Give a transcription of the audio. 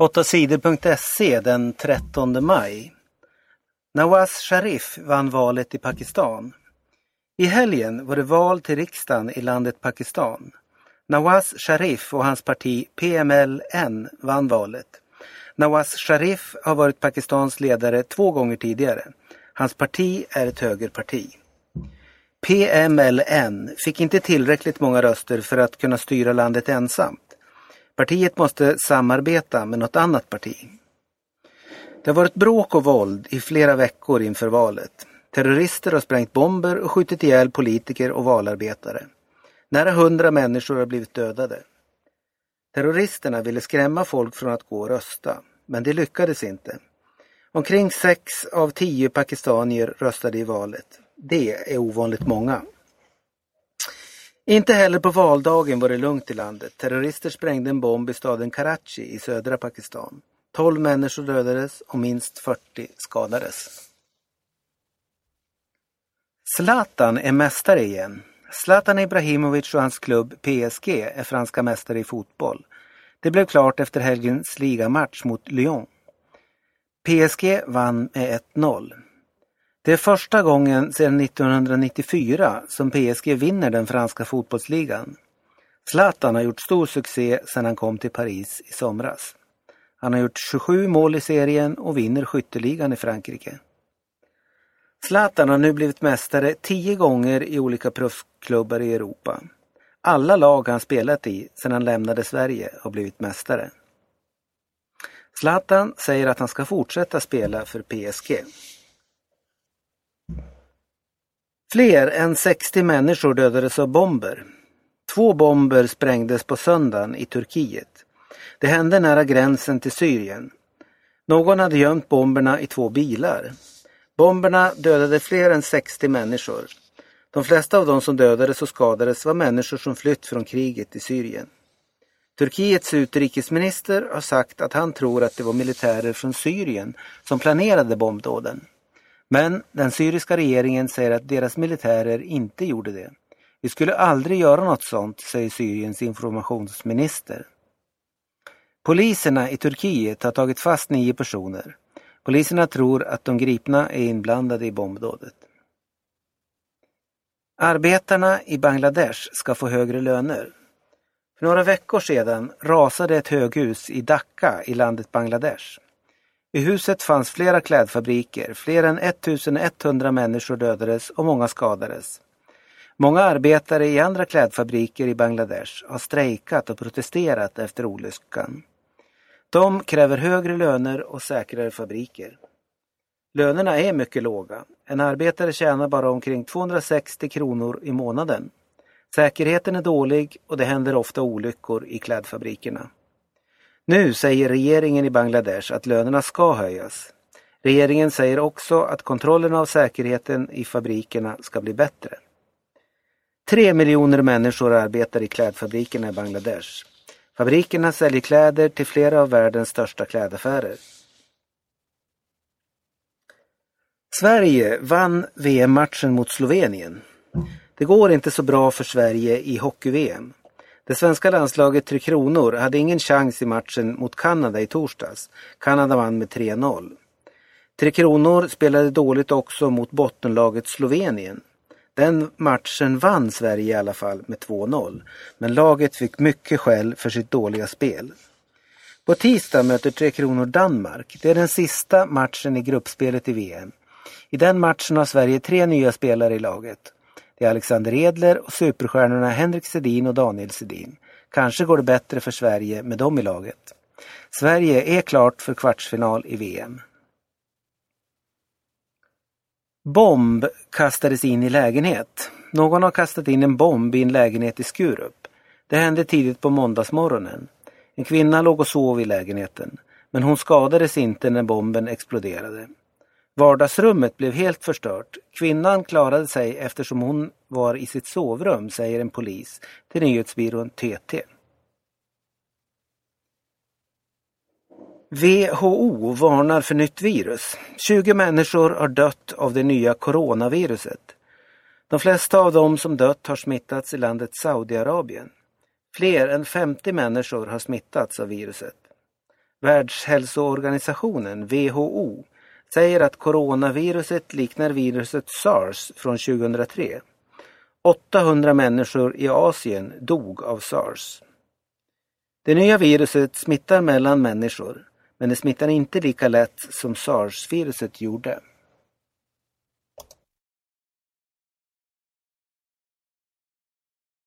8 sidor.se den 13 maj. Nawaz Sharif vann valet i Pakistan. I helgen var det val till riksdagen i landet Pakistan. Nawaz Sharif och hans parti PMLN vann valet. Nawaz Sharif har varit Pakistans ledare två gånger tidigare. Hans parti är ett högerparti. PMLN fick inte tillräckligt många röster för att kunna styra landet ensamt. Partiet måste samarbeta med något annat parti. Det har varit bråk och våld i flera veckor inför valet. Terrorister har sprängt bomber och skjutit ihjäl politiker och valarbetare. Nära hundra människor har blivit dödade. Terroristerna ville skrämma folk från att gå och rösta, men det lyckades inte. Omkring sex av tio pakistanier röstade i valet. Det är ovanligt många. Inte heller på valdagen var det lugnt i landet. Terrorister sprängde en bomb i staden Karachi i södra Pakistan. 12 människor dödades och minst 40 skadades. Zlatan är mästare igen. Zlatan Ibrahimovic och hans klubb PSG är franska mästare i fotboll. Det blev klart efter helgens ligamatch mot Lyon. PSG vann med 1-0. Det är första gången sedan 1994 som PSG vinner den franska fotbollsligan. Zlatan har gjort stor succé sedan han kom till Paris i somras. Han har gjort 27 mål i serien och vinner skytteligan i Frankrike. Zlatan har nu blivit mästare tio gånger i olika proffsklubbar i Europa. Alla lag han spelat i sedan han lämnade Sverige har blivit mästare. Zlatan säger att han ska fortsätta spela för PSG. Fler än 60 människor dödades av bomber. Två bomber sprängdes på söndagen i Turkiet. Det hände nära gränsen till Syrien. Någon hade gömt bomberna i två bilar. Bomberna dödade fler än 60 människor. De flesta av de som dödades och skadades var människor som flytt från kriget i Syrien. Turkiets utrikesminister har sagt att han tror att det var militärer från Syrien som planerade bombdåden. Men den syriska regeringen säger att deras militärer inte gjorde det. Vi skulle aldrig göra något sånt, säger Syriens informationsminister. Poliserna i Turkiet har tagit fast nio personer. Poliserna tror att de gripna är inblandade i bombdådet. Arbetarna i Bangladesh ska få högre löner. För några veckor sedan rasade ett höghus i Dhaka i landet Bangladesh. I huset fanns flera klädfabriker, fler än 1100 människor dödades och många skadades. Många arbetare i andra klädfabriker i Bangladesh har strejkat och protesterat efter olyckan. De kräver högre löner och säkrare fabriker. Lönerna är mycket låga. En arbetare tjänar bara omkring 260 kronor i månaden. Säkerheten är dålig och det händer ofta olyckor i klädfabrikerna. Nu säger regeringen i Bangladesh att lönerna ska höjas. Regeringen säger också att kontrollen av säkerheten i fabrikerna ska bli bättre. Tre miljoner människor arbetar i klädfabrikerna i Bangladesh. Fabrikerna säljer kläder till flera av världens största klädaffärer. Sverige vann VM-matchen mot Slovenien. Det går inte så bra för Sverige i hockey-VM. Det svenska landslaget Tre Kronor hade ingen chans i matchen mot Kanada i torsdags. Kanada vann med 3-0. Tre Kronor spelade dåligt också mot bottenlaget Slovenien. Den matchen vann Sverige i alla fall med 2-0. Men laget fick mycket skäll för sitt dåliga spel. På tisdag möter Tre Kronor Danmark. Det är den sista matchen i gruppspelet i VM. I den matchen har Sverige tre nya spelare i laget. Det är Alexander Edler och superstjärnorna Henrik Sedin och Daniel Sedin. Kanske går det bättre för Sverige med dem i laget. Sverige är klart för kvartsfinal i VM. Bomb kastades in i lägenhet. Någon har kastat in en bomb i en lägenhet i Skurup. Det hände tidigt på måndagsmorgonen. En kvinna låg och sov i lägenheten. Men hon skadades inte när bomben exploderade. Vardagsrummet blev helt förstört. Kvinnan klarade sig eftersom hon var i sitt sovrum, säger en polis till nyhetsbyrån TT. WHO varnar för nytt virus. 20 människor har dött av det nya coronaviruset. De flesta av dem som dött har smittats i landet Saudiarabien. Fler än 50 människor har smittats av viruset. Världshälsoorganisationen, WHO, säger att coronaviruset liknar viruset sars från 2003. 800 människor i Asien dog av sars. Det nya viruset smittar mellan människor, men det smittar inte lika lätt som sars-viruset gjorde.